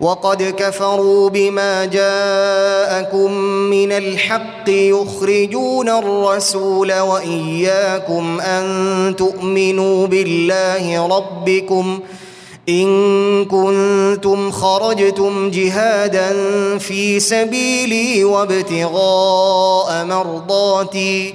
وقد كفروا بما جاءكم من الحق يخرجون الرسول وإياكم أن تؤمنوا بالله ربكم إن كنتم خرجتم جهادا في سبيلي وابتغاء مرضاتي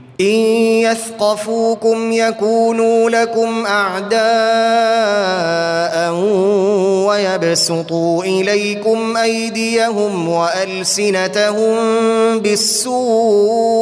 إن يثقفوكم يكونوا لكم أعداء ويبسطوا إليكم أيديهم وألسنتهم بالسوء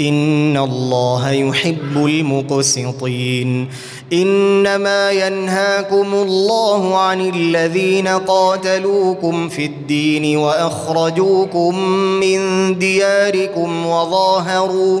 إن الله يحب المقسطين. إنما ينهاكم الله عن الذين قاتلوكم في الدين وأخرجوكم من دياركم وظاهروا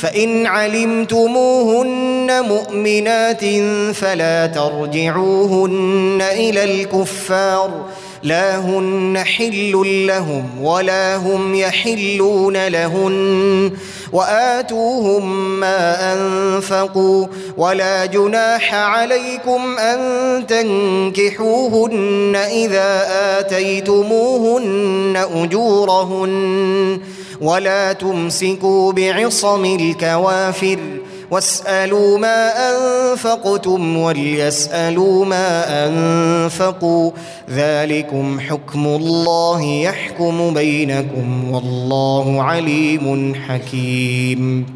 فإن علمتموهن مؤمنات فلا ترجعوهن إلى الكفار لا هن حل لهم ولا هم يحلون لهن وآتوهم ما أنفقوا ولا جناح عليكم أن تنكحوهن إذا آتيتموهن أجورهن ولا تمسكوا بعصم الكوافر واسألوا ما أنفقتم وليسألوا ما أنفقوا ذلكم حكم الله يحكم بينكم والله عليم حكيم.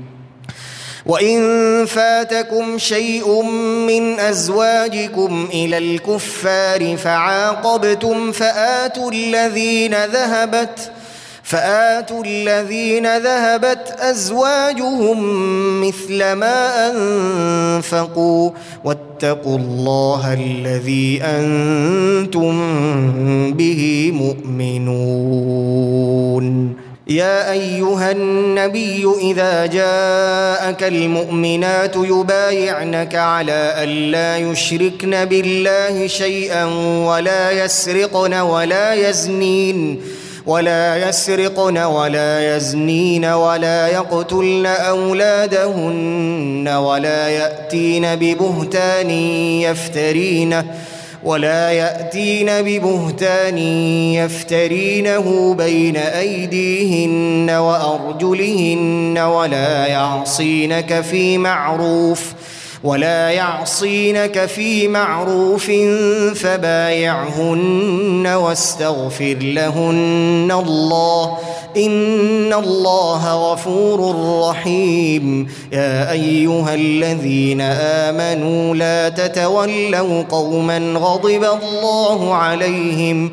وإن فاتكم شيء من أزواجكم إلى الكفار فعاقبتم فآتوا الذين ذهبت فآتوا الذين ذهبت أزواجهم مثل ما أنفقوا واتقوا الله الذي أنتم به مؤمنون. يا أيها النبي إذا جاءك المؤمنات يبايعنك على الا يشركن بالله شيئا ولا يسرقن ولا يزنين. ولا يسرقن ولا يزنين ولا يقتلن أولادهن ولا يأتين ببهتان يفترينه ولا يأتين ببهتان يفترينه بين أيديهن وأرجلهن ولا يعصينك في معروف ولا يعصينك في معروف فبايعهن واستغفر لهن الله. إن الله غفور رحيم. يا أيها الذين آمنوا لا تتولوا قوما غضب الله عليهم